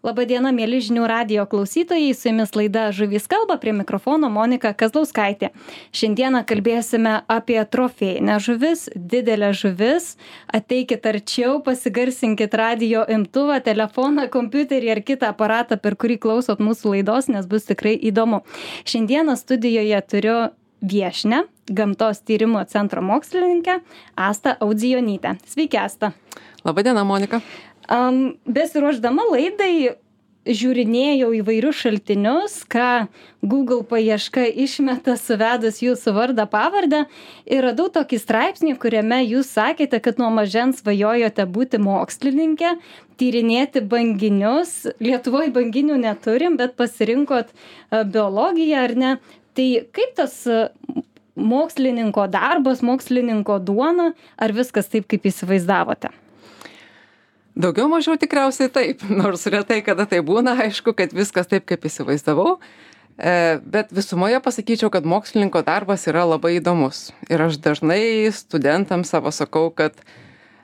Labadiena, mėly žinių radio klausytojai, su jumis laida Žuvys kalba, prie mikrofono Monika Kazlauskaitė. Šiandieną kalbėsime apie trofėjinę žuvis, didelę žuvis. Ateikit arčiau, pasigarsinkit radio imtuvą, telefoną, kompiuterį ar kitą aparatą, per kurį klausot mūsų laidos, nes bus tikrai įdomu. Šiandieną studijoje turiu viešnę, gamtos tyrimo centro mokslininkę Asta Audzijonytę. Sveiki, Asta. Labadiena, Monika. Um, besiruoždama laidai žiūrinėjau įvairius šaltinius, ką Google paieška išmeta suvedus jūsų vardą pavardę ir radau tokį straipsnį, kuriame jūs sakėte, kad nuo mažens svajojote būti mokslininkė, tyrinėti banginius. Lietuvoje banginių neturim, bet pasirinkot biologiją ar ne. Tai kaip tas mokslininko darbas, mokslininko duona, ar viskas taip, kaip įsivaizdavote? Daugiau mažiau tikriausiai taip, nors retai kada tai būna, aišku, kad viskas taip, kaip įsivaizdavau. E, bet visumoje pasakyčiau, kad mokslininko darbas yra labai įdomus. Ir aš dažnai studentams savo sakau, kad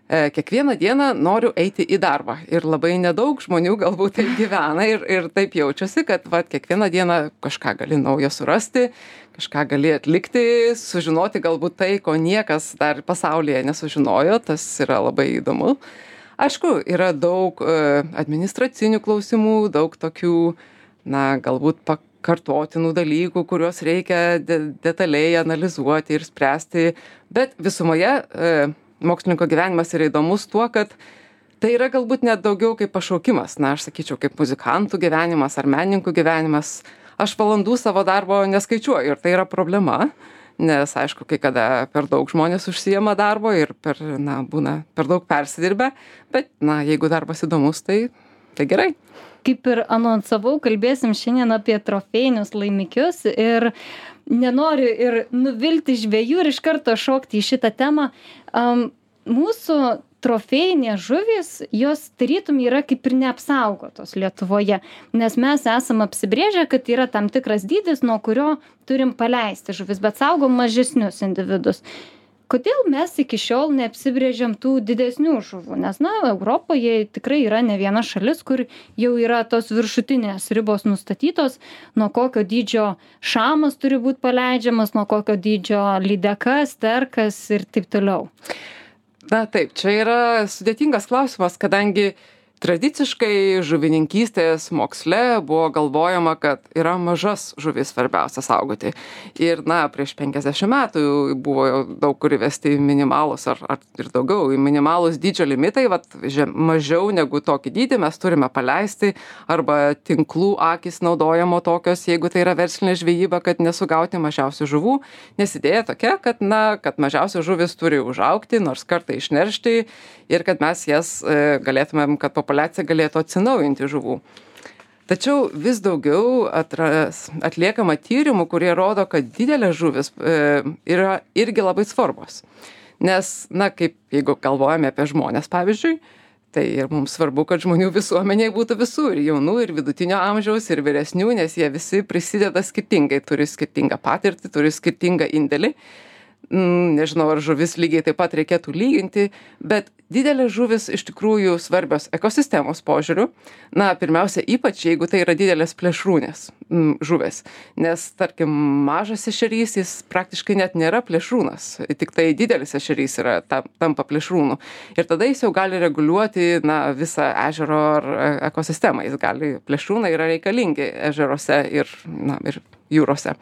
e, kiekvieną dieną noriu eiti į darbą. Ir labai nedaug žmonių galbūt taip gyvena ir, ir taip jaučiasi, kad va, kiekvieną dieną kažką gali naujo surasti, kažką gali atlikti, sužinoti galbūt tai, ko niekas dar pasaulyje nesužinojo, tas yra labai įdomu aišku yra daug e, administracinių klausimų daug tokių na galbūt pakartotinų dalykų kuriuos reikia de detaliai analizuoti ir spręsti. Bet visumoje e, mokslininko gyvenimas yra įdomus tuo kad tai yra galbūt net daugiau kaip pašaukimas. Na aš sakyčiau kaip muzikantų gyvenimas ar menininkų gyvenimas. Aš valandų savo darbo neskaičiuoju ir tai yra problema nes aišku kai kada per daug žmonės užsiima darbo ir per na būna per daug persidirbę bet na jeigu darbas įdomus tai tai gerai. Kaip ir anonsavau kalbėsim šiandien apie trofėjinius laimikius ir nenoriu ir nuvilti žvejų ir iš karto šokti į šitą temą. Am mūsų trofėjinės žuvys jos tarytum yra kaip ir neapsaugotos lietuvoje nes mes esam apsibrėžę kad yra tam tikras dydis nuo kurio turim paleisti žuvis bet saugom mažesnius individus. Kodėl mes iki šiol neapsibrėžėm tų didesnių žuvų? Nes na europoje tikrai yra ne viena šalis kur jau yra tos viršutinės ribos nustatytos nuo kokio dydžio šamas turi būt paleidžiamas nuo kokio dydžio lydeka sterkas ir taip toliau na taip čia yra sudėtingas klausimas kadangi tradiciškai žuvininkystės moksle buvo galvojama kad yra mažas žuvis svarbiausia saugoti. Ir na prieš penkiasdešim metų buvo jau daug kur įvesti minimalūs ar ar ir daugiau minimalūs dydžio limitai vat žem mažiau negu tokį dydį mes turime paleisti arba tinklų akys naudojamo tokios jeigu tai yra verslinė žvejyba kad nesugauti mažiausių žuvų. Nes idėja tokia kad na kad mažiausios žuvys turi užaugti nors kartą išneršti ir kad mes jas e, galėtumėm kad populiacija galėtų atsinaujinti žuvų. Tačiau vis daugiau atras, atliekama tyrimų, kurie rodo, kad didelės žuvis e, yra irgi labai svarbos. Nes, na, kaip jeigu galvojame apie žmonės, pavyzdžiui, tai ir mums svarbu, kad žmonių visuomenėje būtų visų, ir jaunų, ir vidutinio amžiaus, ir vyresnių, nes jie visi prisideda skirtingai, turi skirtingą patirtį, turi skirtingą indėlį Mm, nežinau ar žuvis lygiai taip pat reikėtų lyginti bet didelės žuvys iš tikrųjų svarbios ekosistemos požiūriu na pirmiausia ypač jeigu tai yra didelės plėšrūnės žuvys. Nes tarkim mažas ešerys jis praktiškai net nėra plėšrūnas tiktai didelis ešerys yra ta tampa plėšrūnu. Ir tada jis jau gali reguliuoti na visą ežero ar e, ekosistemą. Jis gali plėšrūnai yra reikalingi ežeruose ir na ir jūrose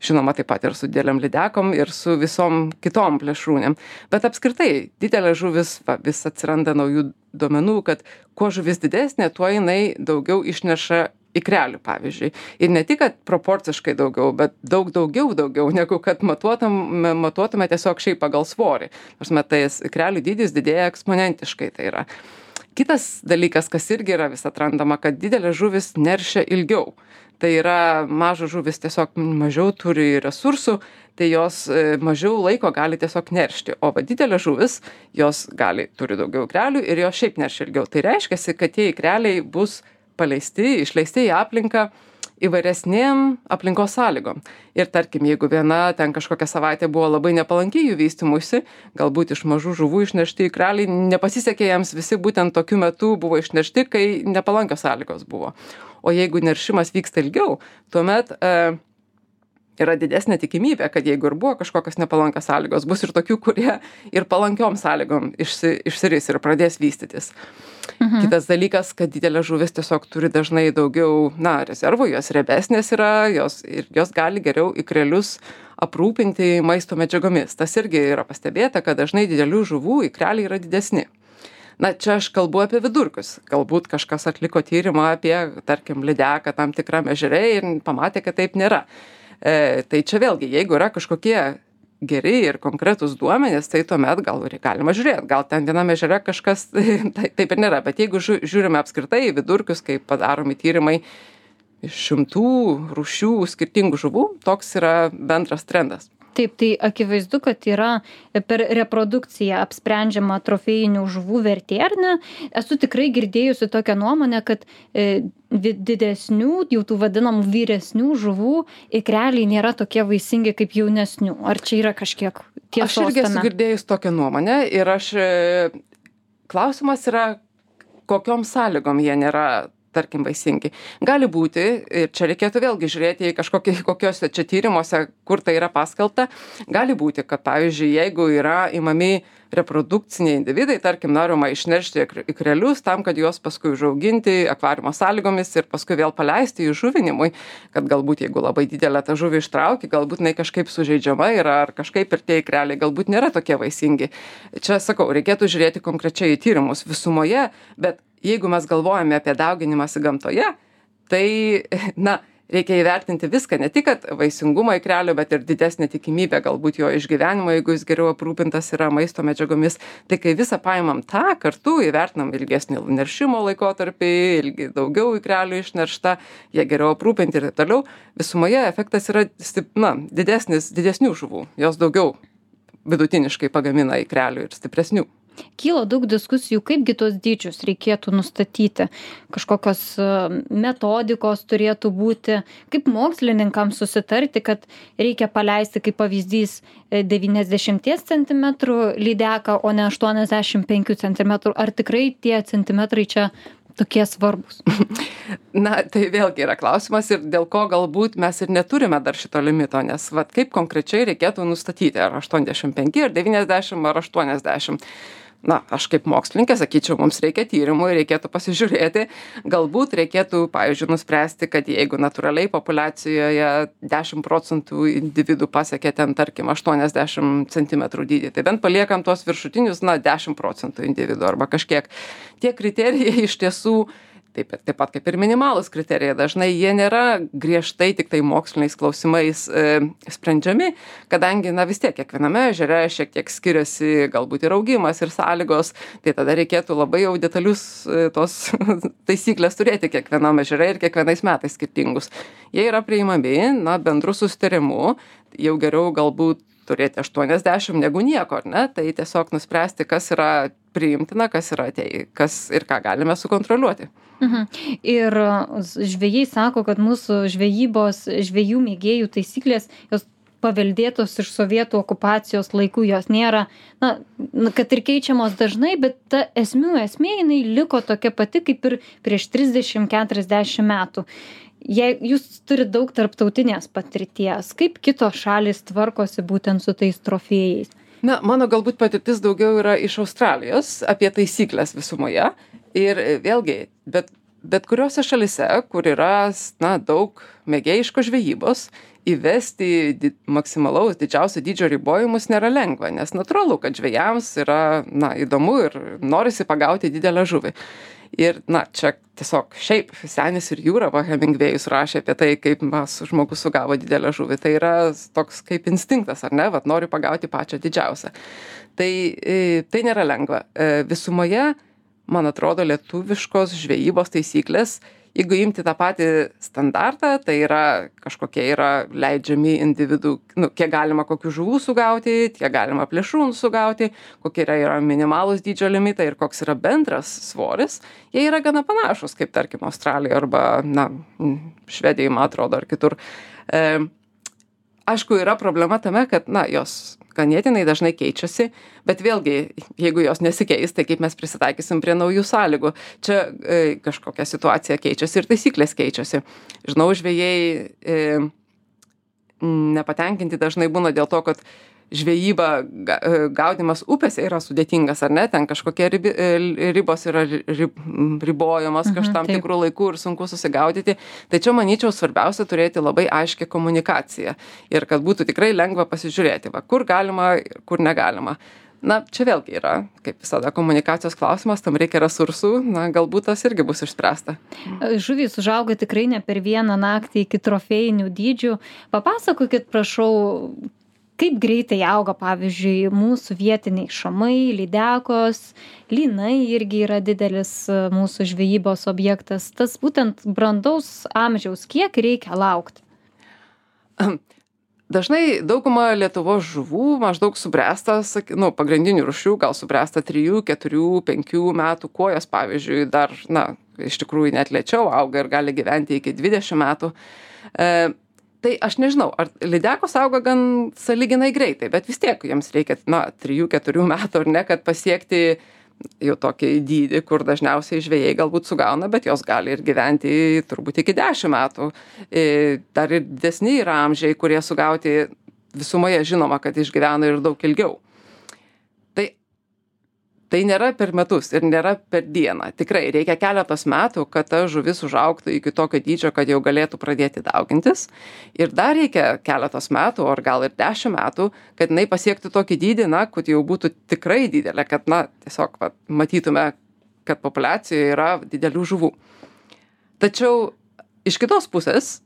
žinoma taip pat ir su didelėm lydekom ir su visom kitom plėšrūnėm. Bet apskritai didelės žuvys va vis atsiranda naujų duomenų kad kuo žuvis didesnė tuo jinai daugiau išneša ikrelių pavyzdžiui. Ir ne tik kad proporciškai daugiau bet daug daugiau daugiau negu kad matuotam matuotume tiesiog šiaip pagal svorį. Ta prasme tas ikrelių dydis didėja eksponentiškai tai yra kitas dalykas kas irgi yra vis atrandama kad didelės žuvys neršia ilgiau. Tai yra mažos žuvys tiesiog mažiau turi resursų tai jos e, mažiau laiko gali tiesiog neršti. O va didelės žuvys jos gali turi daugiau ikrelių ir jos šiaip neršia ilgiau. Tai reiškiasi kad tie ikreliai bus paleisti išleisti į aplinką įvairesnėm aplinkos sąlygom. Ir tarkim jeigu viena ten kažkokia savaitė buvo labai nepalanki jų vystymuisi galbūt iš mažų žuvų išnešti ikreliai nepasisekė jiems visi būtent tokiu metu buvo išnešti kai nepalankios sąlygos buvo. O jeigu neršimas vyksta ilgiau tuomet e, yra didesnė tikimybė kad jeigu ir buvo kažkokios nepalankios sąlygos bus ir tokių kurie ir palankiom sąlygom išsi išsiris ir pradės vystytis Mhm. Kitas dalykas, kad didelės žuvis tiesiog turi dažnai daugiau, na, rezervų, jos riebesnės yra, jos, ir jos gali geriau ikrelius aprūpinti maisto medžiagomis. Tas irgi yra pastebėta, kad dažnai didelių žuvų ikreliai yra didesni. Na, čia aš kalbu apie vidurkius. Galbūt kažkas atliko tyrimą apie, tarkim, lydeką tam tikrame ežere ir pamatė, kad taip nėra. E, tai čia vėlgi, jeigu yra kažkokie geri ir konkretūs duomenys tai tuomet gal ir galima žiūrėt. Gal ten vienam ežere kažkas tai taip ir nėra. Bet jeigu žiūrime apskritai į vidurkius kai padaromi tyrimai iš šimtų rūšių skirtingų žuvų toks yra bendras trendas taip tai akivaizdu kad yra per reprodukciją apsprendžiama trofėjinių žuvų vertė ar ne? Esu tikrai girdėjusi tokią nuomonę kad e, didesnių jau tų vadinamų vyresnių žuvų ikreliai nėra tokie vaisingi kaip jaunesnių. Ar čia yra kažkiek tiesos aš irgi esu girdėjus tokią nuomonę ir aš e, klausimas yra kokiom sąlygom jie nėra tarkim vaisingi. Gali būti ir čia reikėtų vėlgi žiūrėti į kažkokį kokiuose čia tyrimuose kur tai yra paskelbta. Gali būti kad pavyzdžiui jeigu yra imami reprodukciniai individai tarkim norima išneršti ikrelius tam kad juos paskui užauginti akvariumo sąlygomis ir paskui vėl paleisti įžuvinimui kad galbūt jeigu labai didelę tą žuvį ištrauki galbūt jinai kažkaip sužeidžiama yra ar kažkaip ir tie ikreliai galbūt nėra tokie vaisingi. Čia sakau reikėtų žiūrėti konkrečiai į tyrimus visumoje bet jeigu mes galvojame apie dauginimąsi gamtoje tai na reikia įvertinti viską ne tik vaisingumą ikrelio bet ir didesnę tikimybę galbūt jo išgyvenimo jeigu jis geriau aprūpintas yra maisto medžiagomis. Tai kai visą paimam tą kartu įvertinam ilgesnį neršimo laikotarpį ilgi daugiau ikrelių išneršta jie geriau aprūpinti ir taip toliau visumoje efektas yra na didesnis didesnių žuvų. Jos daugiau vidutiniškai pagamina ikrelių ir stipresnių kyla daug diskusijų kaipgi tuos dydžius reikėtų nustatyti kažkokios e, metodikos turėtų būti kaip mokslininkams susitarti kad reikia paleisti kaip pavyzdys e, devyniasdešimties centimetrų lydeką o ne aštuoniasdešim penkių centimetrų ar tikrai tie centimetrai čia tokie svarbūs? Na, tai vėlgi yra klausimas ir dėl ko galbūt mes ir neturime dar šito limito, nes vat, kaip konkrečiai reikėtų nustatyti, ar 85, ar 90, ar 80 na aš kaip mokslininkė sakyčiau mums reikia tyrimų ir reikėtų pasižiūrėti. Galbūt reikėtų pavyzdžiui nuspręsti kad jeigu natūraliai populiacijoje dešim procentų individų pasiekia ten tarkim aštuoniasdešim centimetrų dydį tai bent paliekam tuos viršutinius na dešim procentų individų arba kažkiek. Tie kriterijai iš tiesų taip taip pat kaip ir minimalūs kriterijai. Dažnai jie nėra griežtai tiktai moksliniais klausimais e, sprendžiami kadangi na vis tiek kiekviename ežere šiek tiek skiriasi galbūt ir augimas ir sąlygos. Tai tada reikėtų labai jau detalius e, tos taisykles turėti kiekvienam ežere ir kiekvienais metais skirtingus. Jie yra priimami na bendru susitarimu jau geriau galbūt turėti aštuoniasdešim negu nieko ar ne? Tai tiesiog nuspręsti kas yra priimtina kas yra tei kas ir ką galime sukontroliuoti Mhm. Ir žvėjai sako, kad mūsų žvejybos, žvėjų mėgėjų taisyklės, jos paveldėtos iš sovietų okupacijos laikų, jos nėra, na, kad ir keičiamos dažnai, bet ta esmių esmė jinai liko tokia pati kaip ir prieš 30-40 metų. Jei jūs turite daug tarptautinės patirties, kaip kitos šalis tvarkosi būtent su tais trofėjais? Na, mano galbūt patirtis daugiau yra iš Australijos apie taisyklės visumoje ir e, vėlgi bet bet kuriose šalyse kur yra na daug mėgėjiškos žvejybos įvesti di maksimalaus didžiausio dydžio ribojimus nėra lengva nes natūralu kad žvejams yra na įdomu ir norisi pagauti didelę žuvį. Ir na čia tiesiog šiaip senis ir jūra va hemingvėjus rašė apie tai kaip mas žmogus sugavo didelę žuvį. Tai yra toks kaip instinktas ar ne vat noriu pagauti pačią didžiausią. Tai e, tai nėra lengva. E, visumoje man atrodo, lietuviškos žvejybos taisyklės. Jeigu imti tą patį standartą tai yra kažkokie yra leidžiami individų nu kiek galima kokių žuvų sugauti kiek galima plėšrūnų sugauti kokie yra yra minimalūs dydžio limitai ir koks yra bendras svoris jie yra gana panašūs kaip tarkim australijoj arba na švedijoj man atrodo ar kitur. E, aišku yra problema tame kad na jos ganėtinai dažnai keičiasi bet vėlgi jeigu jos nesikeis tai kaip mes prisitaikysim prie naujų sąlygų? Čia e, kažkokia situacija keičiasi ir taisyklės keičiasi. Žinau žvejai e, nepatenkinti dažnai būna dėl to kad žvejyba ga e, gaudymas upėse yra sudėtingas ar ne? Ten kažkokie ribi e, ribos yra ri ribojamos kaž tam tikru laiku ir sunku susigaudyti. Tai čia manyčiau svarbiausia turėti labai aiškią komunikaciją ir kad būtų tikrai lengva pasižiūrėti va kur galima kur negalima. Na čia vėlgi yra kaip visada komunikacijos klausimas tam reikia resursų na galbūt tas irgi bus išspręsta. Žuvys užauga tikrai ne per vieną naktį iki trofėjinių dydžių. Papasakokit prašau kaip greitai auga pavyzdžiui mūsų vietiniai šamai lydekos lynai irgi yra didelis e, mūsų žvejybos objektas. Tas būtent brandaus amžiaus kiek reikia laukti? Dažnai dauguma lietuvos žuvų maždaug subręsta sak nu pagrindinių rūšių gal subręsta trijų keturių penkių metų kuojos pavyzdžiui dar na iš tikrųjų net lėčiau auga ir gali gyventi iki dvidešim metų. E, tai aš nežinau ar lydekos auga gan sąlyginai greitai bet vis tiek jiems reikia na trijų keturių metų ar ne kad pasiekti jau tokį dydį kur dažniausiai žvejai galbūt sugauna bet jos gali ir gyventi turbūt iki dešim metų. I dar ir didesni yra amžiai kurie sugauti visumoje žinoma kad išgyvena ir daug ilgiau tai nėra per metus ir nėra per dieną. Tikrai reikia keletos metų kad ta žuvis užaugtų iki tokio dydžio kad jau galėtų pradėti daugintis. Ir dar reikia keletos metų ar gal ir dešim metų kad jinai pasiektų tokį dydį na kad jau būtų tikrai didelė kad na tiesiog vat matytume kad populiacijoj yra didelių žuvų. Tačiau iš kitos pusės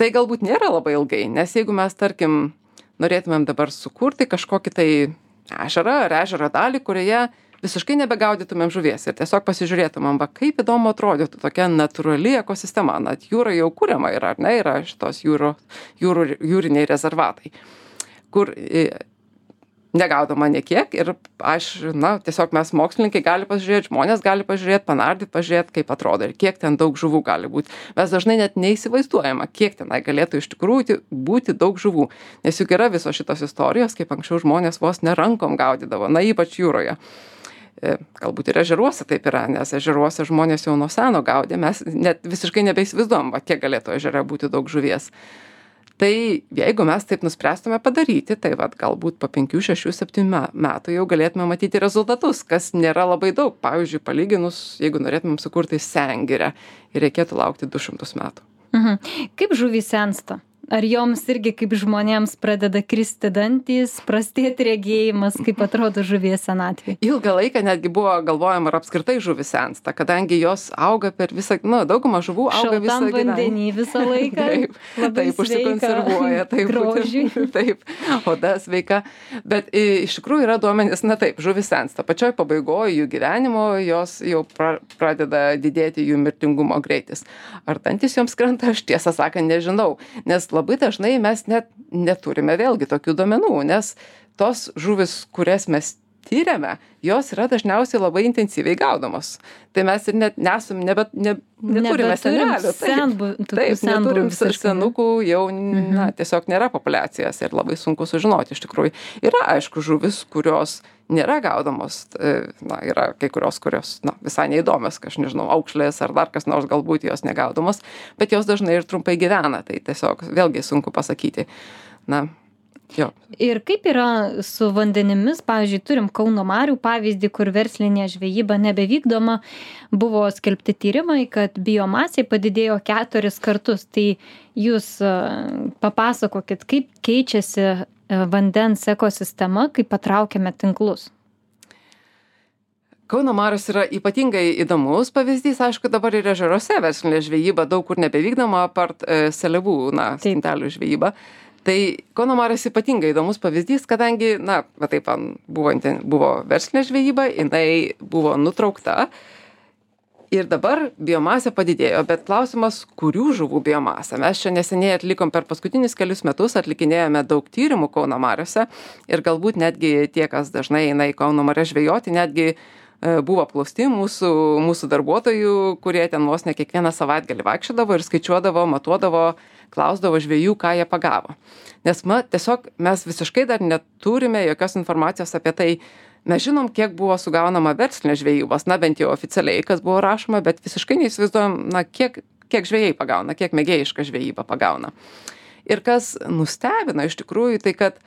tai galbūt nėra labai ilgai nes jeigu mes tarkim norėtumėm dabar sukurti kažkokį tai ežerą ar ežero dalį kurioje visiškai nebegaudytumėm žuvies ir tiesiog pasižiūrėtumėm va kaip įdomu atrodytų tokia natūrali ekosistema. Na jūra jau kuriama yra ar ne yra šitos jūro jūrų jūriniai rezervatai kur negaudoma nė kiek ir aš na tiesiog mes mokslininkai gali pasižiūrėt žmonės gali pažiūrėt panardyt pažiūrėt kaip atrodo ir kiek ten daug žuvų gali būt. Mes dažnai net neįsivaizduojama kiek tenai galėtų iš tikrųjų būti daug žuvų. Nes juk yra visos šitos istorijos kaip anksčiau žmonės vos ne rankom gaudydavo na ypač jūroje. E, galbūt ir ežeruose taip yra nes ežeruose žmonės jau nuo seno gaudė mes net visiškai nebeįsivaizduojam va kiek galėtų ežere būti daug žuvies. Tai jeigu mes taip nuspręstume padaryti tai vat galbūt po penkių šešių septynių metų jau galėtume matyti rezultatus kas nėra labai daug. Pavyzdžiui palyginus jeigu norėtumėm sukurti sengirę ir reikėtų laukti du šimtus metų. Mhm. kaip žuvys sensta ar joms irgi kaip žmonėms pradeda kristi dantys prastėti regėjimas kaip atrodo žuvies senatvė? Ilgą laiką netgi buvo galvojama ar apskritai žuvys sensta kadangi jos auga per visą nu dauguma žuvų auga visą gyvenimą. vandeny visą laiką. Taip taip užsikonservuoja taip grožiui. Taip oda sveika. Bet iš tikrųjų yra duomenys na taip žuvys sensta. Pačioj pabaigoj jų gyvenimo jos jau pra pradeda didėti jų mirtingumo greitis. Ar dantys joms krenta? Aš tiesą sakant nežinau. Nes labai dažnai mes net neturime vėlgi tokių duomenų nes tos žuvys kurias mes tiriame jos yra dažniausiai labai intensyviai gaudomos. Tai mes ir net nesam nebe ne neturime senelių. Taip taip neturim senukų jau na mhm. tiesiog nėra populiacijos ir labai sunku sužinoti iš tikrųjų. Yra aišku žuvys kurios nėra gaudomos e, na yra kai kurios kurios na visai neįdomios aš nežinau aukšlės ar dar kas nors galbūt jos negaudomos bet jos dažnai ir trumpai gyvena tai tiesiog vėlgi sunku pasakyti. Na Jo. Ir kaip yra su vandenimis, pavyzdžiui, turim Kauno Marių pavyzdį, kur verslinė žvejyba nebevykdoma, buvo skelbti tyrimai, kad biomasė padidėjo keturis kartus. Tai jūs e, papasakokit, kaip keičiasi e, vandens ekosistema, kai patraukiame tinklus. Kauno Marius yra ypatingai įdomus pavyzdys, aišku, dabar ir ežeruose verslinė žvejyba daug kur nebevykdoma, apart e, selevų, na, stintelių žvejyba. E, tai kauno marios ypatingai įdomus pavyzdys kadangi na va taip buvo buvo verslinė žvejyba jinai buvo nutraukta ir dabar biomasė padidėjo. Bet klausimas kurių žuvų biomasė? Mes čia neseniai atlikom per paskutinius kelis metus atlikinėjome daug tyrimų kauno mariose ir galbūt netgi tie kas dažnai eina į kauno marias žvejoti netgi e, buvo apklausti mūsų mūsų darbuotojų kurie ten vos ne kiekvieną savaitgalį vaikščiodavo ir skaičiuodavo matuodavo klausdavo žvejų ką jie pagavo. Nes ma tiesiog mes visiškai dar neturime jokios informacijos apie tai. Mes žinom kiek buvo sugaunama verslinės žvejybos na bent jau oficialiai kas buvo rašoma bet visiškai neįsivaizduojam na kiek kiek žvejai pagauna kiek mėgėjiška žvejyba pagauna. Ir kas nustebino iš tikrųjų tai kad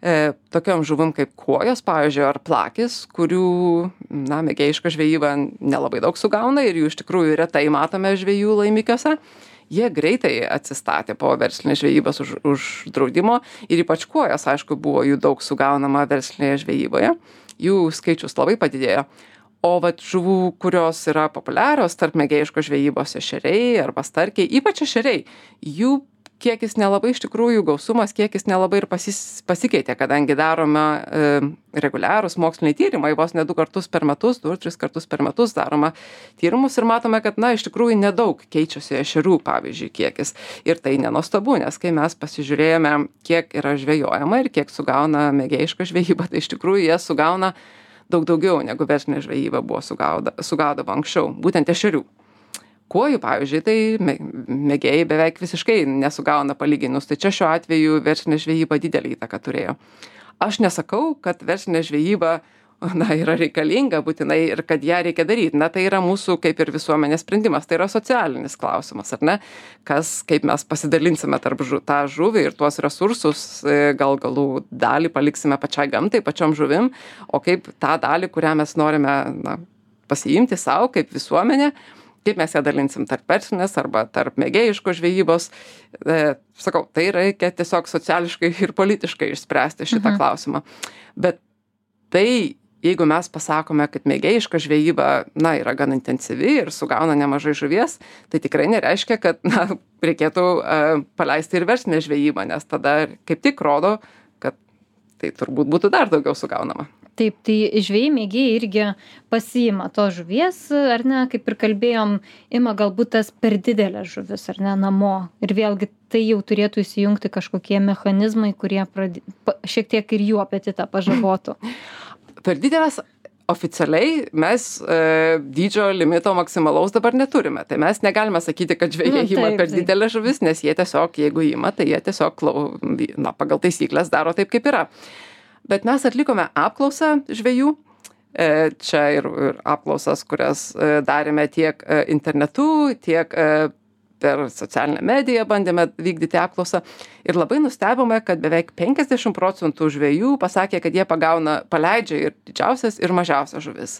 e, tokiom žuvim kaip kuojos pavyzdžiui ar plakis kurių na mėgėjiška žvejyba nelabai daug sugauna ir jų iš tikrųjų retai matome žvejų laimikiuose jie greitai atsistatė po verslinės žvejybos už uždraudimo ir ypač kuojos aišku buvo jų daug sugaunama verslinėje žvejyboje jų skaičius labai padidėjo. O vat žuvų kurios yra populiarios tarp mėgėjiškos žvejybos ešeriai arba starkiai ypač ešeriai jų kiekis nelabai iš tikrųjų gausumas kiekis nelabai ir pasis pasikeitė kadangi darome reguliarūs moksliniai tyrimai vos ne du kartus per metus du ar tris kartus per metus daroma tyrimus ir matome kad na iš tikrųjų nedaug keičiasi ešerių pavyzdžiui kiekis. Ir tai nenuostabu nes kai mes pasižiūrėjome kiek yra žvejojama ir kiek sugauna mėgėjiška žvejyba tai iš tikrųjų jie sugauna daug daugiau negu verslinė žvejyba buvo sugauda sugaudavo anksčiau būtent ešerių kuojų pavyzdžiui tai mė mėgėjai beveik visiškai nesugauna palyginus. Tai čia šiuo atveju verslinė žvejyba didelę įtaką turėjo. Aš nesakau kad verslinė žvejyba na yra reikalinga būtinai ir kad ją reikia daryt na tai yra mūsų kaip ir visuomenės sprendimas. Tai yra socialinis klausimas ar ne? Kas kaip mes pasidalinsime tarp žu tą žuvį ir tuos resursus e, gal galų dalį paliksime pačiai gamtai pačiom žuvim o kaip tą dalį kurią mes norime na pasiimti sau kaip visuomenė kaip mes ją dalinsim tarp verslinės arba tarp mėgėjiškos žvejybos. E, sakau tai reikia tiesiog sociališkai ir politiškai išspręsti šitą Mhm. klausimą. Bet tai jeigu mes pasakome kad mėgėjiška žvejyba na yra gan intensyvi ir sugauna nemažai žuvies tai tikrai nereiškia kad na reikėtų e, paleisti ir verslinę žvejybą nes tada kaip tik rodo kad tai turbūt būtų dar daugiau sugaunama taip tai žvejai mėgėjai irgi pasiima tos žuvies ar ne kaip ir kalbėjom ima galbūt tas per dideles žuvis ar ne namo. Ir vėlgi tai jau turėtų įsijungti kažkokie mechanizmai kurie prad pa šiek tiek ir jų apetitą pažabotų. Per dideles oficialiai mes e, dydžio limito maksimalaus dabar neturime. Tai mes negalime sakyti kad žvejai Nu, ima per dideles žuvis nes jie tiesiog jeigu ima tai jie tiesiog klau na pagal taisykles daro taip kaip yra bet mes atlikome apklausą žvejų e, čia ir, ir apklausas, kurias e, darėme tiek e, internetu, tiek per socialinę mediją bandėme vykdyti apklausą ir labai nustebome, kad beveik 50 procentų žvėjų pasakė, kad jie pagauna, paleidžia ir didžiausias, ir mažiausias žuvis.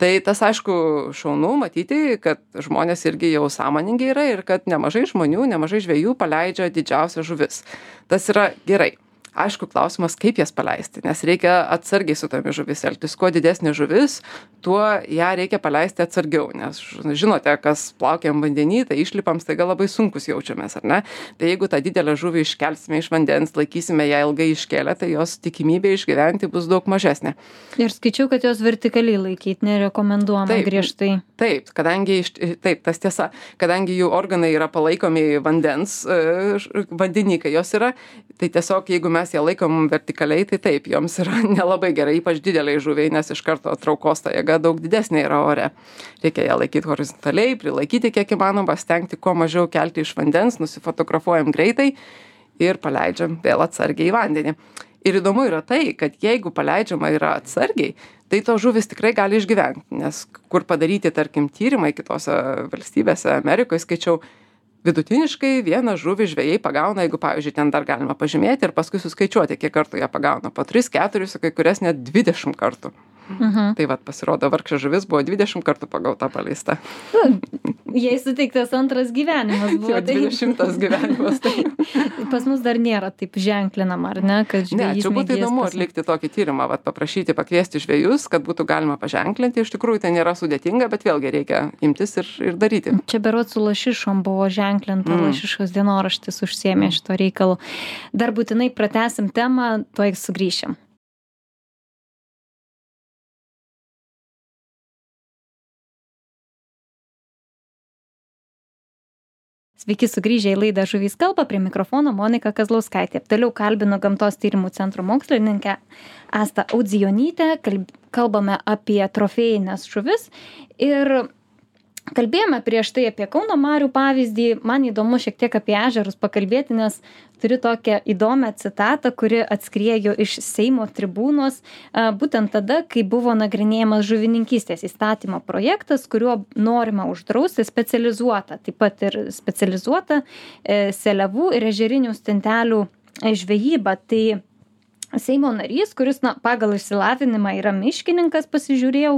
Tai tas aišku šaunu matyti, kad žmonės irgi jau sąmoningi yra ir kad nemažai žmonių, nemažai žvėjų paleidžia didžiausias žuvis. Tas yra gerai aišku klausimas kaip jas paleisti nes reikia atsargiai su tomis žuvis elgtis. Kuo didesnė žuvis tuo ją reikia paleisti atsargiau nes žinote kas plaukiojam vandeny tai išlipam staiga labai sunkūs jaučiamės ar ne? Tai jeigu tą didelę žuvį iškelsime iš vandens laikysime ją ilgai iškėlę tai jos tikimybė išgyventi bus daug mažesnė. Ir skaičiau kad jos vertikaliai laikyt nerekomenduojama Taip. griežtai. taip kadangi iš taip tas tiesa kadangi jų organai yra palaikomi vandens e, vandeny kai jos yra tai tiesiog jeigu mes ją laikom vertikaliai tai taip joms yra nelabai gerai ypač didelei žuviai nes iš karto traukos ta jėga daug didesnė yra ore. Reikia ją laikyt horizontaliai prilaikyti kiek įmanoma stengti kuo mažiau kelti iš vandens nusifotografuojam greitai ir paleidžiam vėl atsargiai į vandenį. Ir įdomu yra tai kad jeigu paleidžiama yra atsargiai tai tos žuvys tikrai gali išgyvent nes kur padaryti tarkim tyrimai kitose valstybėse amerikoj skaičiau vidutiniškai vieną žuvį žvejai pagauna jeigu pavyzdžiui ten dar galima pažymėti ir paskui suskaičiuoti kiek kartų ją pagauna. Po tris keturis o kai kurias net dvidešim kartų mhm. tai vat pasirodo vargšė žuvis buvo dvidešim kartų pagauta paleista jai suteiktas antras gyvenimas buvo jo tai dvidešimtas gyvenimas tai pas mus dar nėra taip ženklinama ar ne ne čia būtų įdomu pas- atlikti tokį tyrimą vat paprašyti pakviesti žvejus kad būtų galima paženklinti. Iš tikrųjų tai nėra sudėtinga bet vėlgi reikia imtis ir ir daryti. Čia berods su lašišom buvo ženklinta Mm. lašišos dienoraštis užsiėmė šituo reikalu. Dar būtinai pratęsim temą tuoj sugrįšim Sveiki sugrįžę į laidą Žuvys kalba, prie mikrofono Monika Kazlauskaitė. Toliau kalbinu Gamtos tyrimų centro mokslininkę Asta Audzijonytę, kalbame apie trofėjinės žuvis ir kalbėjome prieš tai apie kauno marių pavyzdį. Man įdomu šiek tiek apie ežerus pakalbėti nes turiu tokią įdomią citatą kuri atskriejo iš seimo tribūnos. Būtent tada kai buvo nagrinėjamas žuvininkystės įstatymo projektas kuriuo norima uždrausti specializuotą taip pat ir specializuotą e, seliavų ir ežerinių stintelių žvejybą. Tai seimo narys kuris na pagal išsilavinimą yra miškininkas pasižiūrėjau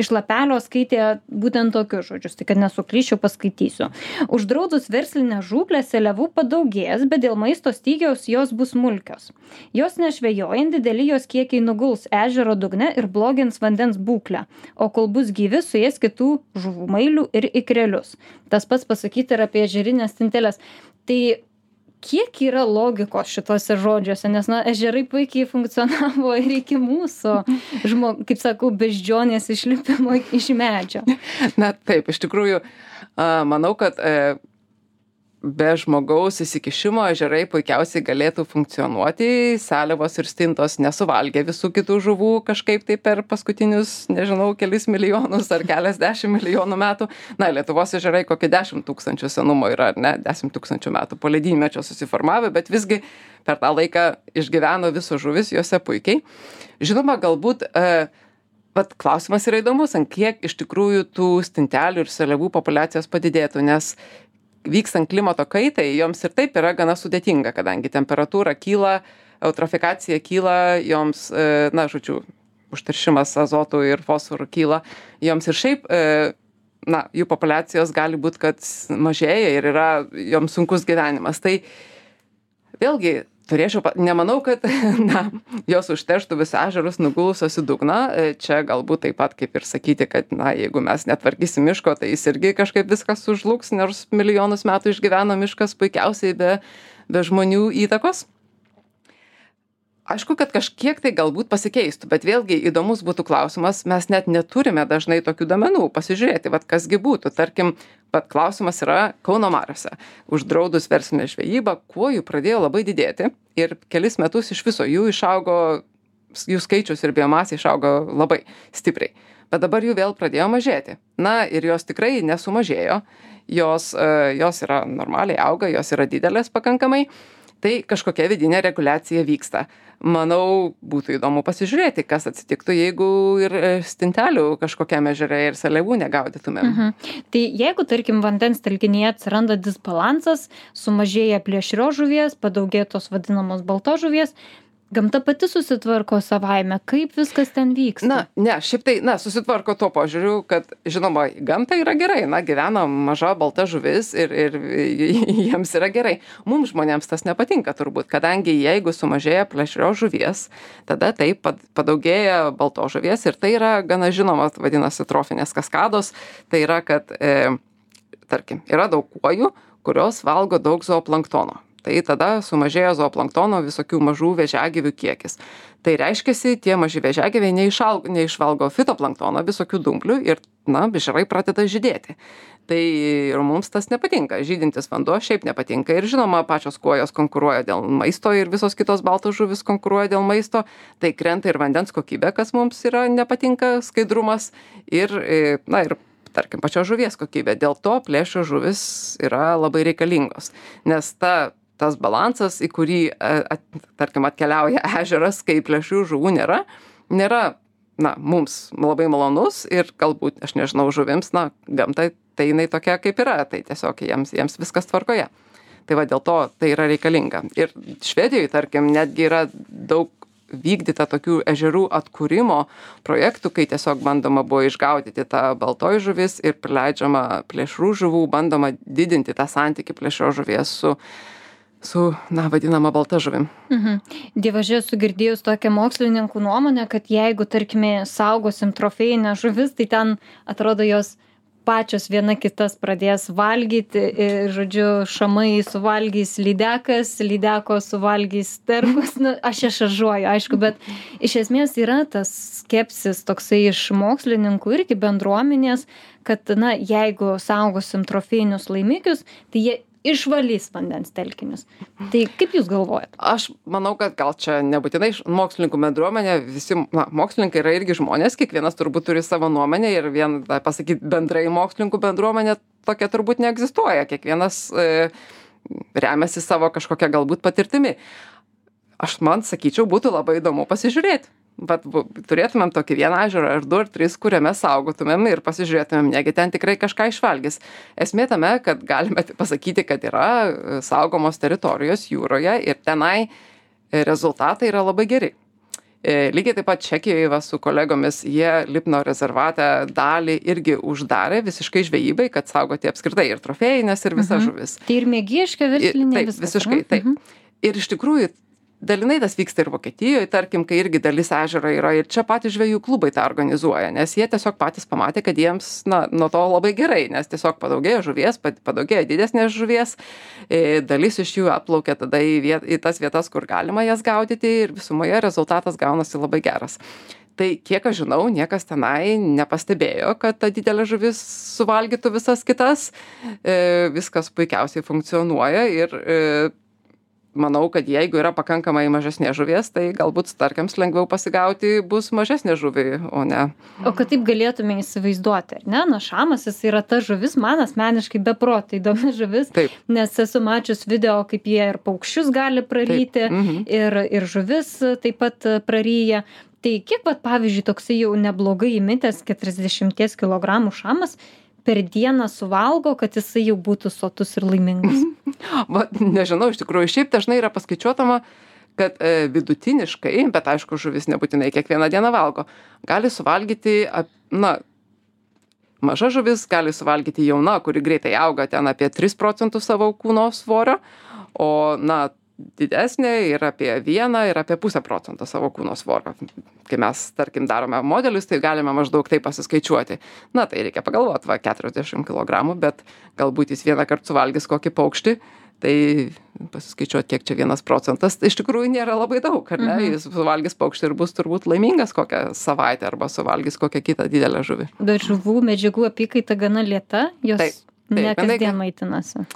iš lapelio skaitė būtent tokius žodžius tai kad nesuklysčiau paskaitysiu. Uždraudus verslinę žūklę seliavų padaugės bet dėl maisto stygiaus jos bus smulkios. Jos nežvejojant dideli jos kiekiai nuguls ežero dugne ir blogins vandens būklę o kol bus gyvi suės kitų žuvų mailių ir ikrelius. Tas pats pasakyta ir apie ežerines stinteles tai kiek yra logikos šituose žodžiuose nes na ežerai puikiai funkcionavo ir iki mūsų žmo kaip sakau beždžionės išlipimo iš medžio. Na taip iš tikrųjų a manau kad e be žmogaus įsikišimo ežerai puikiausiai galėtų funkcionuoti seliavos ir stintos nesuvalgė visų kitų žuvų kažkaip tai per paskutinius nežinau kelis milijonus ar keliasdešim milijonų metų. Na lietuvos ežerai kokį dešim tūkstančių senumo yra ar ne dešim tūkstančių metų po ledynmečio susiformavę bet visgi per tą laiką išgyveno visos žuvys jose puikiai. Žinoma galbūt e vat klausimas yra įdomus ant kiek iš tikrųjų tų stintelių ir seliavų populiacijos padidėtų nes vykstant klimato kaitai joms ir taip yra gana sudėtinga kadangi temperatūra kyla eutrofikacija kyla joms e, na žodžiu užteršimas azotu ir fosforu kyla joms ir šiaip e, na jų populiacijos gali būt kad mažėja ir yra joms sunkus gyvenimas. Tai vėlgi turėčiau nemanau kad na jos užterštų visus ežerus nugulusios į dugną. E, čia galbūt taip pat kaip ir sakyti kad na jeigu mes netvarkysim miško tai jis irgi kažkaip viskas sužlugs nors milijonus metų išgyveno miškas puikiausiai be be žmonių įtakos aišku kad kažkiek tai galbūt pasikeistų bet vėlgi įdomus būtų klausimas mes net neturime dažnai tokių duomenų pasižiūrėti vat kas gi būtų. Tarkim vat klausimas yra kauno mariose. Uždraudus verslinę žvejybą kuo jų pradėjo labai didėti ir kelis metus iš viso jų išaugo jų skaičius ir biomasė išaugo labai stipriai. Bet dabar jų vėl pradėjo mažėti. Na ir jos tikrai nesumažėjo. Jos e, jos yra normaliai auga jos yra didelės pakankamai tai kažkokia vidinė reguliacija vyksta manau būtų įdomu pasižiūrėti kas atsitiktų jeigu ir e, stintelių kažkokiam ežere ir seliavų negaudytumėm mhm. tai jeigu tarkim vandens telkinyje atsiranda disbalansas sumažėja plėšrios žuvies padaugėja tos vadinamos baltos žuvies gamta pati susitvarko savaime. Kaip viskas ten vyksta? Na ne šiaip tai na susitvarko tuo požiūriu kad žinoma gamtai yra gerai na gyvena maža balta žuvis ir ir jiems yra gerai. Mums žmonėms tas nepatinka turbūt kadangi jeigu sumažėja plėšrios žuvies tada taip pat padaugėja baltos žuvies ir tai yra gana žinoma vadinasi trofinės kaskados. Tai yra kad e, tarkim yra daug kuojų kurios valgo daug zooplanktono tai tada sumažėja zooplanktono visokių mažų vėžiagyvių kiekis. Tai reiškiasi tie maži vėžiagyviai neišal neišvalgo fitoplanktono visokių dumblių ir na ežerai pradeda žydėti. Tai ir mums tas nepatinka. Žydintis vanduo šiaip nepatinka. Ir žinoma pačios kuojos konkuruoja dėl maisto ir visos kitos baltos žuvys konkuruoja dėl maisto. Tai krenta ir vandens kokybė kas mums yra nepatinka skaidrumas ir e, na ir tarkim pačios žuvies kokybė. Dėl to plėšrios žuvys yra labai reikalingos. Nes ta tas balansas į kurį e, at tarkim atkeliauja ežeras kai plėšrių žuvų nėra nėra na mums labai malonus ir galbūt aš nežinau žuvims na gamta tai jinai tokia kaip yra tai tiesiog jiems jiems viskas tvarkoje. Tai va dėl to tai yra reikalinga. Ir švedijoj tarkim netgi yra daug vykdyta tokių ežerų atkūrimo projektų kai tiesiog bandoma buvo išgaudyti ta baltoji žuvis ir prileidžiama plėšrių žuvų bandoma didinti tą santykį plėšrios žuvies su su na vadinama balta žuvim. Mhm. Dievaži esu girdėjus tokią mokslininkų nuomonę kad jeigu tarkime saugosim trofėjines žuvis tai ten atrodo jos pačios viena kitas pradės valgyti ir žodžiu šamai suvalgys lydekas lydekos suvalgys sterkus. Nu aš čia šaržuoju aišku bet iš esmės yra tas skepsis toksai iš mokslininkų irgi bendruomenės kad na jeigu saugosim trofėjinius laimikius tai jie išvalys vandens telkinius. Tai kaip Jūs galvojate? Aš manau, kad gal čia nebūtinai mokslininkų bendruomenė, visi, na, mokslininkai yra irgi žmonės, kiekvienas turbūt turi savo nuomonę ir vien, pasakyti, bendrai mokslininkų bendruomenė tokia turbūt neegzistuoja. Kiekvienas e, remiasi savo kažkokią galbūt patirtimi. Aš man sakyčiau, būtų labai įdomu pasižiūrėti vat turėtumėm tokį vieną ežerą ar du ar tris kuriame saugotumėm ir pasižiūrėtumėm negi ten tikrai kažką išvalgys. Esmė tame kad galime pasakyti kad yra e, saugomos teritorijos jūroje ir tenai e, rezultatai yra labai geri. E, lygiai taip pat čekijoj va su kolegomis jie lipno rezervate dalį irgi uždarė visiškai žvejybai kad saugoti apskritai ir trofėjines ir visas Mhm. žuvis. Tai ir mėgieška verslinė taip visiškai taip. Mhm. ir iš tikrųjų dalinai tas vyksta ir vokietijoj tarkim kai irgi dalis ežero yra ir čia patys žvejų klubai tą organizuoja nes jie tiesiog patys pamatė kad jiems na nuo to labai gerai nes tiesiog padaugėjo žuvies pad padaugėjo didesnės žuvies e, dalis iš jų atplaukia tada į viet į tas vietas kur galima jas gaudyti ir visumoje rezultatas gaunasi labai geras. Tai kiek aš žinau niekas tenai nepastebėjo kad ta didelė žuvis suvalgytų visas kitas e, viskas puikiausiai funkcionuoja ir e, manau kad jeigu yra pakankamai mažesnės žuvies tai galbūt starkiams lengviau pasigauti bus mažesnę žuvį o ne O kad taip galėtume įsivaizduoti, ar ne? Na, šamas jis yra ta žuvis, man asmeniškai beprotai įdomi žuvis, taip nes esu mačius video, kaip jie ir paukščius gali praryti, mhm. ir, ir žuvis taip pat praryja. Tai kiek, pat, pavyzdžiui, toksai jau neblogai įmitęs 40 kg šamas per dieną suvalgo, kad jisai jau būtų sotus ir laimingas? va nežinau iš tikrųjų šiaip dažnai yra paskaičiuotama kad e, vidutiniškai bet aišku žuvis nebūtinai kiekvieną dieną valgo gali suvalgyti na maža žuvis gali suvalgyti jauna kuri greitai auga ten apie tris procentus savo kūno svorio o na didesnė ir apie vieną ir apie pusę procento savo kūno svorio kai mes tarkim darome modelius tai galime maždaug taip pasiskaičiuoti na tai reikia pagalvot va keturiasdešim kilogramų bet galbūt jis vienąkart suvalgys kokį paukštį tai pasiskaičiuot kiek čia vienas procentas tai iš tikrųjų nėra labai daug ar ne Mhm. jis suvalgys paukštį ir bus turbūt laimingas kokią savaitę arba suvalgys kokią kitą didelę žuvį Bet žuvų medžiagų apykaita gana lieta, jos Taip, taip, ne kasdien maitinasi.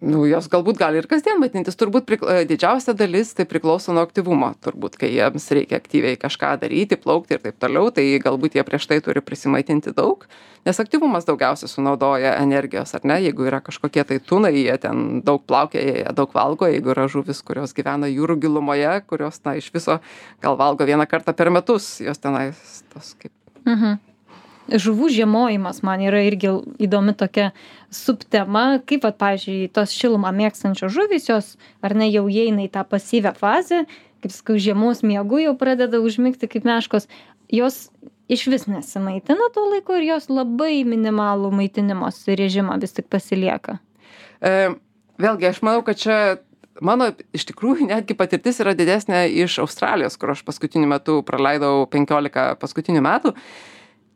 Nu jos galbūt gali ir kasdien maitintis turbūt prikl e, didžiausia dalis tai priklauso nuo aktyvumo. Turbūt kai jiems reikia aktyviai kažką daryti plaukti ir taip toliau tai galbūt jie prieš tai turi prisimaitinti daug nes aktyvumas daugiausia sunaudoja energijos ar ne? Jeigu yra kažkokie tai tunai jie ten daug plaukioja jie daug valgo jeigu yra žuvys kurios gyvena jūrų gilumoje kurios na iš viso gal valgo vieną kartą per metus jos tenais tos kaip Mhm. Žuvų žiemojimas man yra irgi įdomi tokia subtema, kaip, vat, pavyzdžiui, tos šilumą mėgstančios žuvys, jos ar ne jau įeina į tą pasyvę fazę, kaip sakau, žiemos miegu jau pradeda užmigti kaip meškos, jos iš vis nesimaitina tuo laiku ir jos labai minimalų maitinimosi režimą vis tik pasilieka. E, vėlgi, aš manau, kad čia mano iš tikrųjų netgi patirtis yra didesnė iš Australijos, kur aš paskutiniu metu praleidau 15 paskutinių metų.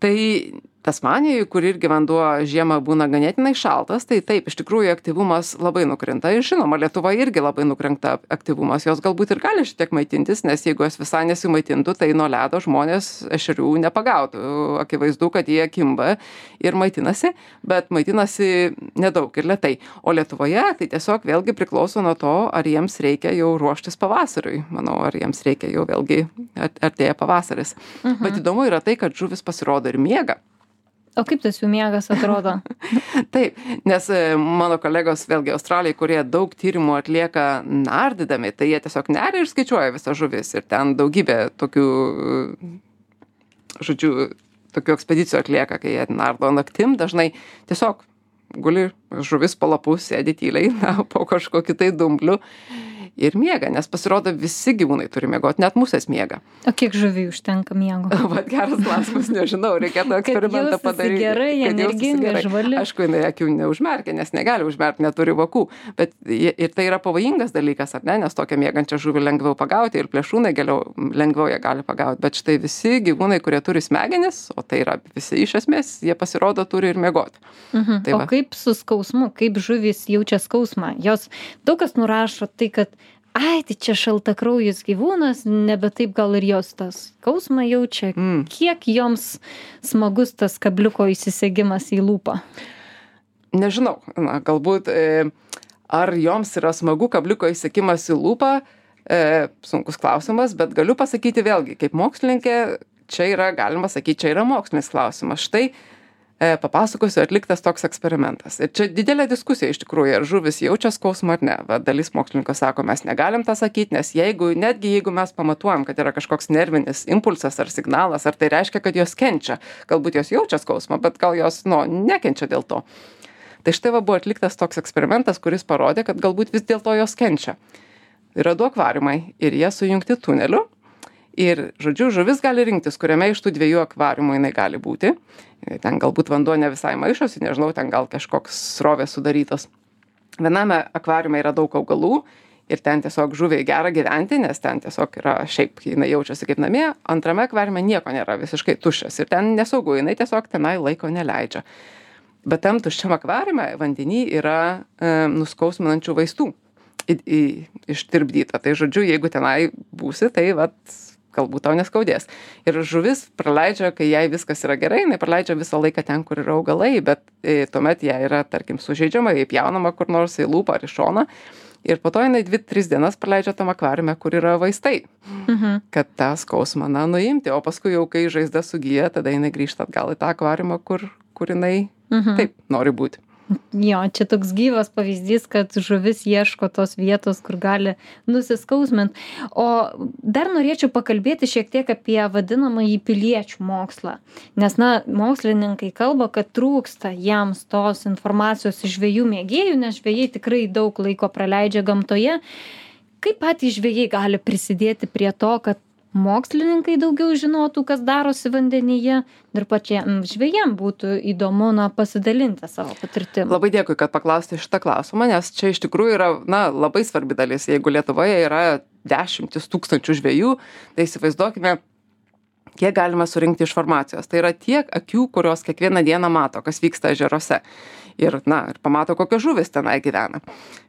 Tai tasmanijoj kur irgi vanduo žiemą būna ganėtinai šaltas tai taip iš tikrųjų aktyvumas labai nukrinta. Ir žinoma lietuvoj irgi labai nukrinta aktyvumas. Jos galbūt ir gali šitiek maitintis nes jeigu jos visai nesimaitintų tai nuo ledo žmonės ešerių nepagautų. Akivaizdu kad jie kimba ir maitinasi bet maitinasi nedaug ir lėtai. O lietuvoje tai tiesiog vėlgi priklauso nuo to ar jiems reikia jau ruoštis pavasariui. Manau ar jiems reikia jau vėlgi artėja pavasaris. Bet įdomu yra tai kad žuvys pasirodo ir miega O kaip tas jų miegas atrodo? Taip, nes e, mano kolegos, vėlgi Australijai, kurie daug tyrimų atlieka nardydami, tai jie tiesiog neria ir skaičiuoja visą žuvis. Ir ten daugybė tokių, žodžiu, tokių ekspedicijų atlieka, kai jie nardo naktim, dažnai tiesiog guli žuvis po lapų, sėdi tyliai, na, po kažkokiu tai dumbliu ir miega, nes pasirodo visi gyvūnai turi miegoti, net musės miega. O kiek žuvių užtenka miego? Vat geras klausimas, nežinau, reikėtų eksperimentą padaryti. gerai, jaustųsi energinga, žvali. Aišku, jinai akių neužmerkia, nes negali užmerkti, neturi vokų. Bet jie- ir tai yra pavojingas dalykas, ar ne, nes tokią mėgančią žuvį lengviau pagauti ir plėšrūnai geriau, lengviau ją gali pagauti. Bet štai visi gyvūnai, kurie turi smegenis, o tai yra visi iš esmės, jie pasirodo turi ir miegoti. Mhm. Tai o va. kaip su skausmu, kaip žuvys jaučia skausmą? Jos daug kas nurašo tai, kad ai, tai čia šaltakraujus gyvūnas, nebe taip gal ir jos tas skausmą jaučia. Mm. Kiek joms smagus tas kabliuko įsisegimas į lūpą? Nežinau, na, galbūt. E, ar joms yra smagu kabliuko įsekimas į lūpą e, sunkus klausimas bet galiu pasakyti vėlgi kaip mokslininkė čia yra galima sakyt čia yra mokslinis klausimas štai papasakosiu atliktas toks eksperimentas. Ir čia didelė diskusija iš tikrųjų ar žuvys jaučia skausmą ar ne. Va dalis mokslininkų sako mes negalim tą sakyt nes jeigu netgi jeigu mes pamatuojam kad yra kažkoks nervinis impulsas ar signalas ar tai reiškia kad jos kenčia. Galbūt jos jaučia skausmą bet gal jos nu nekenčia dėl to. Tai štai va buvo atliktas toks eksperimentas kuris parodė kad galbūt vis dėlto jos kenčia. Yra du akvariumai ir jie sujungti tuneliu ir žodžiu žuvis gali rinktis kuriame iš tų dviejų akvariumų jinai gali būti. Ten galbūt vanduo ne visai maišosi nežinau ten gal kažkoks srovės sudarytos. Viename akvariume yra daug augalų ir ten tiesiog žuviai gera gyventi nes ten tiesiog yra šiaip jinai jaučiasi kaip namie. Antrame akvariume nieko nėra visiškai tuščias ir ten nesaugu jinai tiesiog tenai laiko neleidžia. Bet tam tuščiam akvariume vandeny yra e, nuskausminančių vaistų ištirpdyta. Tai žodžiu, jeigu tenai būsi, tai vat, galbūt tau neskaudės. Ir žuvis praleidžia, kai jai viskas yra gerai, jinai praleidžia visą laiką ten, kur yra augalai, bet e, tuomet jai yra, tarkim, sužeidžiama, įpjaunama kur nors į lūpą ar į šoną. Ir po to jinai 2-3 dienas praleidžia tam akvariume, kur yra vaistai, mhm. kad tą skausmą, na, nuimti. O paskui jau, kai žaizda sugyja, tada jinai grįžta atgal į tą akvariumą, kur, kur jinai mhm. taip nori būti. Jo, čia toks gyvas pavyzdys, kad žuvis ieško tos vietos, kur gali nusiskausminti. O dar norėčiau pakalbėti šiek tiek apie vadinamąjį piliečių mokslą. Nes, na, mokslininkai kalba, kad trūksta jiems tos informacijos iš žvėjų mėgėjų, nes žvėjai tikrai daug laiko praleidžia gamtoje. Kaip patys žvėjai gali prisidėti prie to, kad mokslininkai daugiau žinotų kas darosi vandenyje ir pačiem žvejam būtų įdomu na pasidalinti savo patirtim. Labai dėkui kad paklausėte šitą klausimą nes čia iš tikrųjų yra na labai svarbi dalis. Jeigu lietuvoje yra dešimtys tūkstančių žvejų tai įsivaizduokime kiek galima surinkti informacijos tai yra tiek akių kurios kiekvieną dieną mato kas vyksta ežeruose. Ir na ir pamato kokios žuvys tenai gyvena.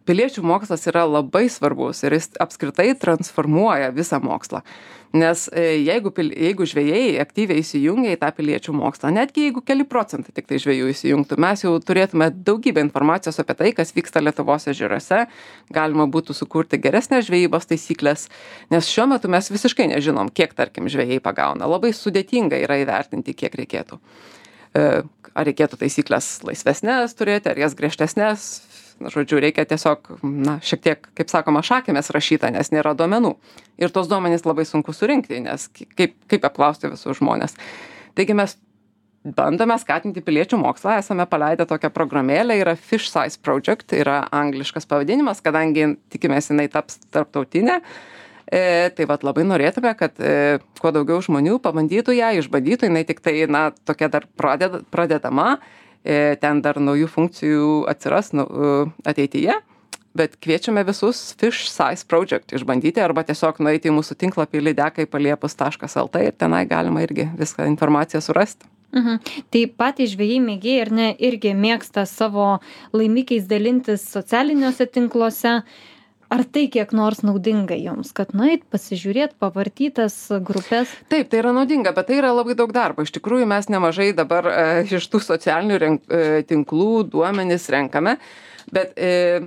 Piliečių mokslas yra labai svarbus ir jis apskritai transformuoja visą mokslą nes e, jeigu pil jeigu žvejai aktyviai įsijungia į tą piliečių mokslą netgi jeigu keli procentai tiktai žvejų įsijungtų mes jau turėtume daugybę informacijos apie tai kas vyksta lietuvos ežeruose. Galima būtų sukurti geresnes žvejybos taisykles nes šiuo metu mes visiškai nežinom kiek tarkim žvejai pagauna. Labai sudėtinga yra įvertinti kiek reikėtų. E, ar reikėtų taisykles laisvesnes turėti ar jas griežtesnes žodžiu reikia tiesiog na šiek tiek kaip sakoma šakėmis rašyta nes nėra duomenų. Ir tuos duomenis labai sunku surinkti nes kaip kaip apklausti visus žmones taigi mes bandome skatinti piliečių mokslą esame paleidę tokią programėlę yra fish size project yra angliškas pavadinimas kadangi tikimės jinai taps tarptautinė. E, tai vat labai norėtume kad e, kuo daugiau žmonių pabandytų ją išbandytų jinai tiktai na tokia dar pradeda pradedama. E, ten dar naujų funkcijų atsiras nu, e, ateityje. Bet kviečiame visus Fish Size Project išbandyti arba tiesiog nueiti į mūsų tinklapį lydekai paliepus.lt ir tenai galima irgi viską informaciją surasti. Mhm. Tai patys žvėjai mėgėjai ir ne irgi mėgsta savo laimikiais dalintis socialiniuose tinkluose. Uh, ar tai kiek nors naudinga jums kad nueit pasižiūrėt pavartyt tas grupes taip tai yra naudinga bet tai yra labai daug darbo. Iš tikrųjų mes nemažai dabar e, iš tų socialinių renk e, tinklų duomenis renkame bet e,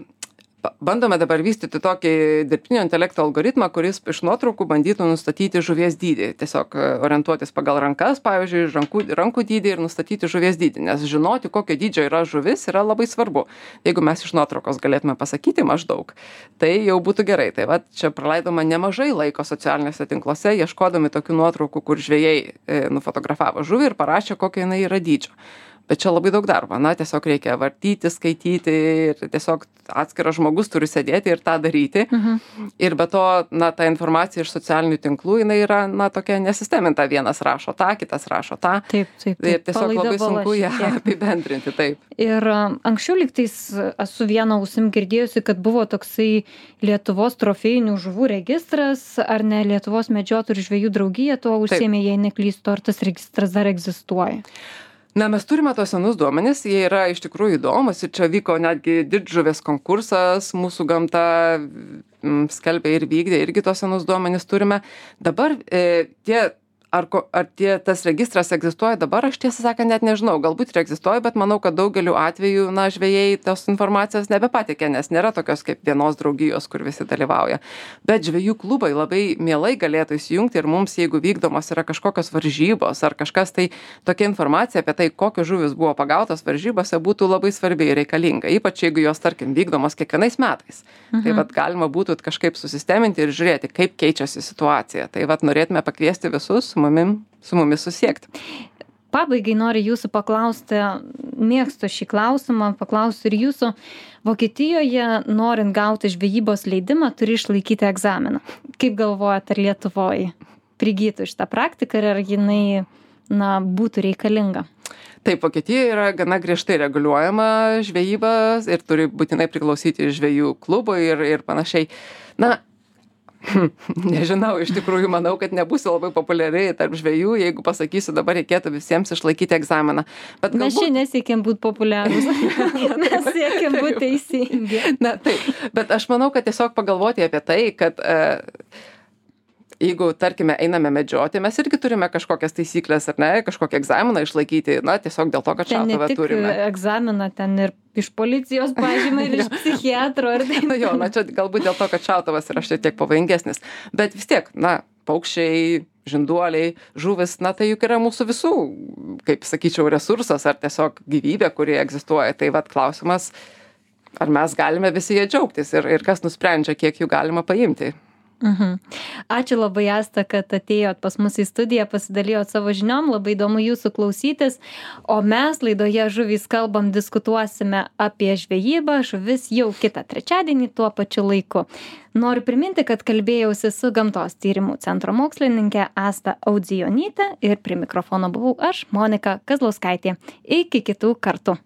bandome dabar vystyti tokį dirbtinio intelekto algoritmą kuris iš nuotraukų bandytų nustatyti žuvies dydį. Tiesiog e, orientuotis pagal rankas pavyzdžiui rankų rankų dydį ir nustatyti žuvies dydį nes žinoti kokio dydžio yra žuvis yra labai svarbu. Jeigu mes iš nuotraukos galėtume pasakyti maždaug tai jau būtų gerai. Tai vat čia praleidome nemažai laiko socialiniuose tinkluose ieškodami tokių nuotraukų kur žvejai e, nufotografavo žuvį ir parašė kokio jinai yra dydžio bet čia labai daug darbo. Na tiesiog reikia vartyti skaityti ir tiesiog atskiras žmogus turi sėdėti ir tą daryti. Mhm. ir be to na ta informacija iš socialinių tinklų jinai yra na tokia nesisteminta. Vienas rašo tą kitas rašo tą. Taip taip, taip. ir tiesiog labai sunku ją apibendrinti taip. Ir anksčiau lygtais esu viena ausim girdėjusi kad buvo toksai lietuvos trofėjinių žuvų registras ar ne lietuvos medžiotojų ir žvejų draugija tuo užsiėmė jei neklystu ar tas registras dar egzistuoja na mes turime tuos senus duomenis jie yra iš tikrųjų įdomūs ir čia vyko netgi didžuvės konkursas mūsų gamta skelbė ir vykdė irgi tuos senus duomenis turime. Dabar e, tie ar ko ar tie tas registras egzistuoja dabar aš tiesą sakant net nežinau. Galbūt ir egzistuoja bet manau kad daugeliu atvejų na žvejai tos informacijos nebepateikia nes nėra tokios kaip vienos draugijos kur visi dalyvauja. Bet žvejų klubai labai mielai galėtų įsijungti ir mums jeigu vykdomos yra kažkokios varžybos ar kažkas tai tokia informacija apie tai kokios žuvys buvo pagautos varžybose būtų labai svarbi ir reikalinga. Ypač jeigu jos tarkim vykdomos kiekvienais metais. Tai Mhm. vat galima būtų kažkaip susisteminti ir žiūrėti kaip keičiasi situacija. Tai vat norėtume pakviesti visus su mumim su mumis susisiekti pabaigai noriu jūsų paklausti mėgstu šį klausimą paklausiu ir jūsų. Vokietijoje norint gauti žvejybos leidimą turi išlaikyti egzaminą. Kaip galvojat ar lietuvoj prigytų šita praktika ir ar jinai na būtų reikalinga? Taip vokietijoj yra gana griežtai reguliuojama žvejyba ir turi būtinai priklausyti žvejų klubui ir ir panašiai. Na nežinau iš tikrųjų manau kad nebūsiu labai populiari tarp žvejų jeigu pasakysiu dabar reikėtų visiems išlaikyti egzaminą. Bet mes čia galbūt nesiekiam būt populiarūs. Mes siekiam būt teisingi. Na taip. Bet aš manau kad tiesiog pagalvoti apie tai kad e, jeigu tarkime einame medžioti mes irgi turime kažkokias taisykles ar ne kažkokį egzaminą išlaikyti na tiesiog dėl to kad ne šautuvą turime. egzaminą ten ir iš policijos pažymą ir iš psichiatro ir taip na jo na čia galbūt dėl to kad šautuvas yra šiek tiek pavojingesnis. Bet vis tiek na paukščiai žinduoliai žuvys na tai juk yra mūsų visų kaip sakyčiau resursas ar tiesiog gyvybė kuri egzistuoja. Tai vat klausimas ar mes galime visi ja džiaugtis ir ir kas nusprendžia kiek jų galima paimti Mhm. Ačiū labai, Asta, kad atėjot pas mus į studiją, pasidalijot savo žiniom, labai įdomu jūsų klausytis. O mes laidoje Žuvys kalbam, diskutuosime apie žvejybą, žuvis jau kitą trečiadienį tuo pačiu laiku. Noriu priminti, kad kalbėjausi su Gamtos tyrimų centro mokslininkė Asta Audzijonytė ir prie mikrofono buvau aš, Monika Kazlauskaitė. Iki kitų kartų.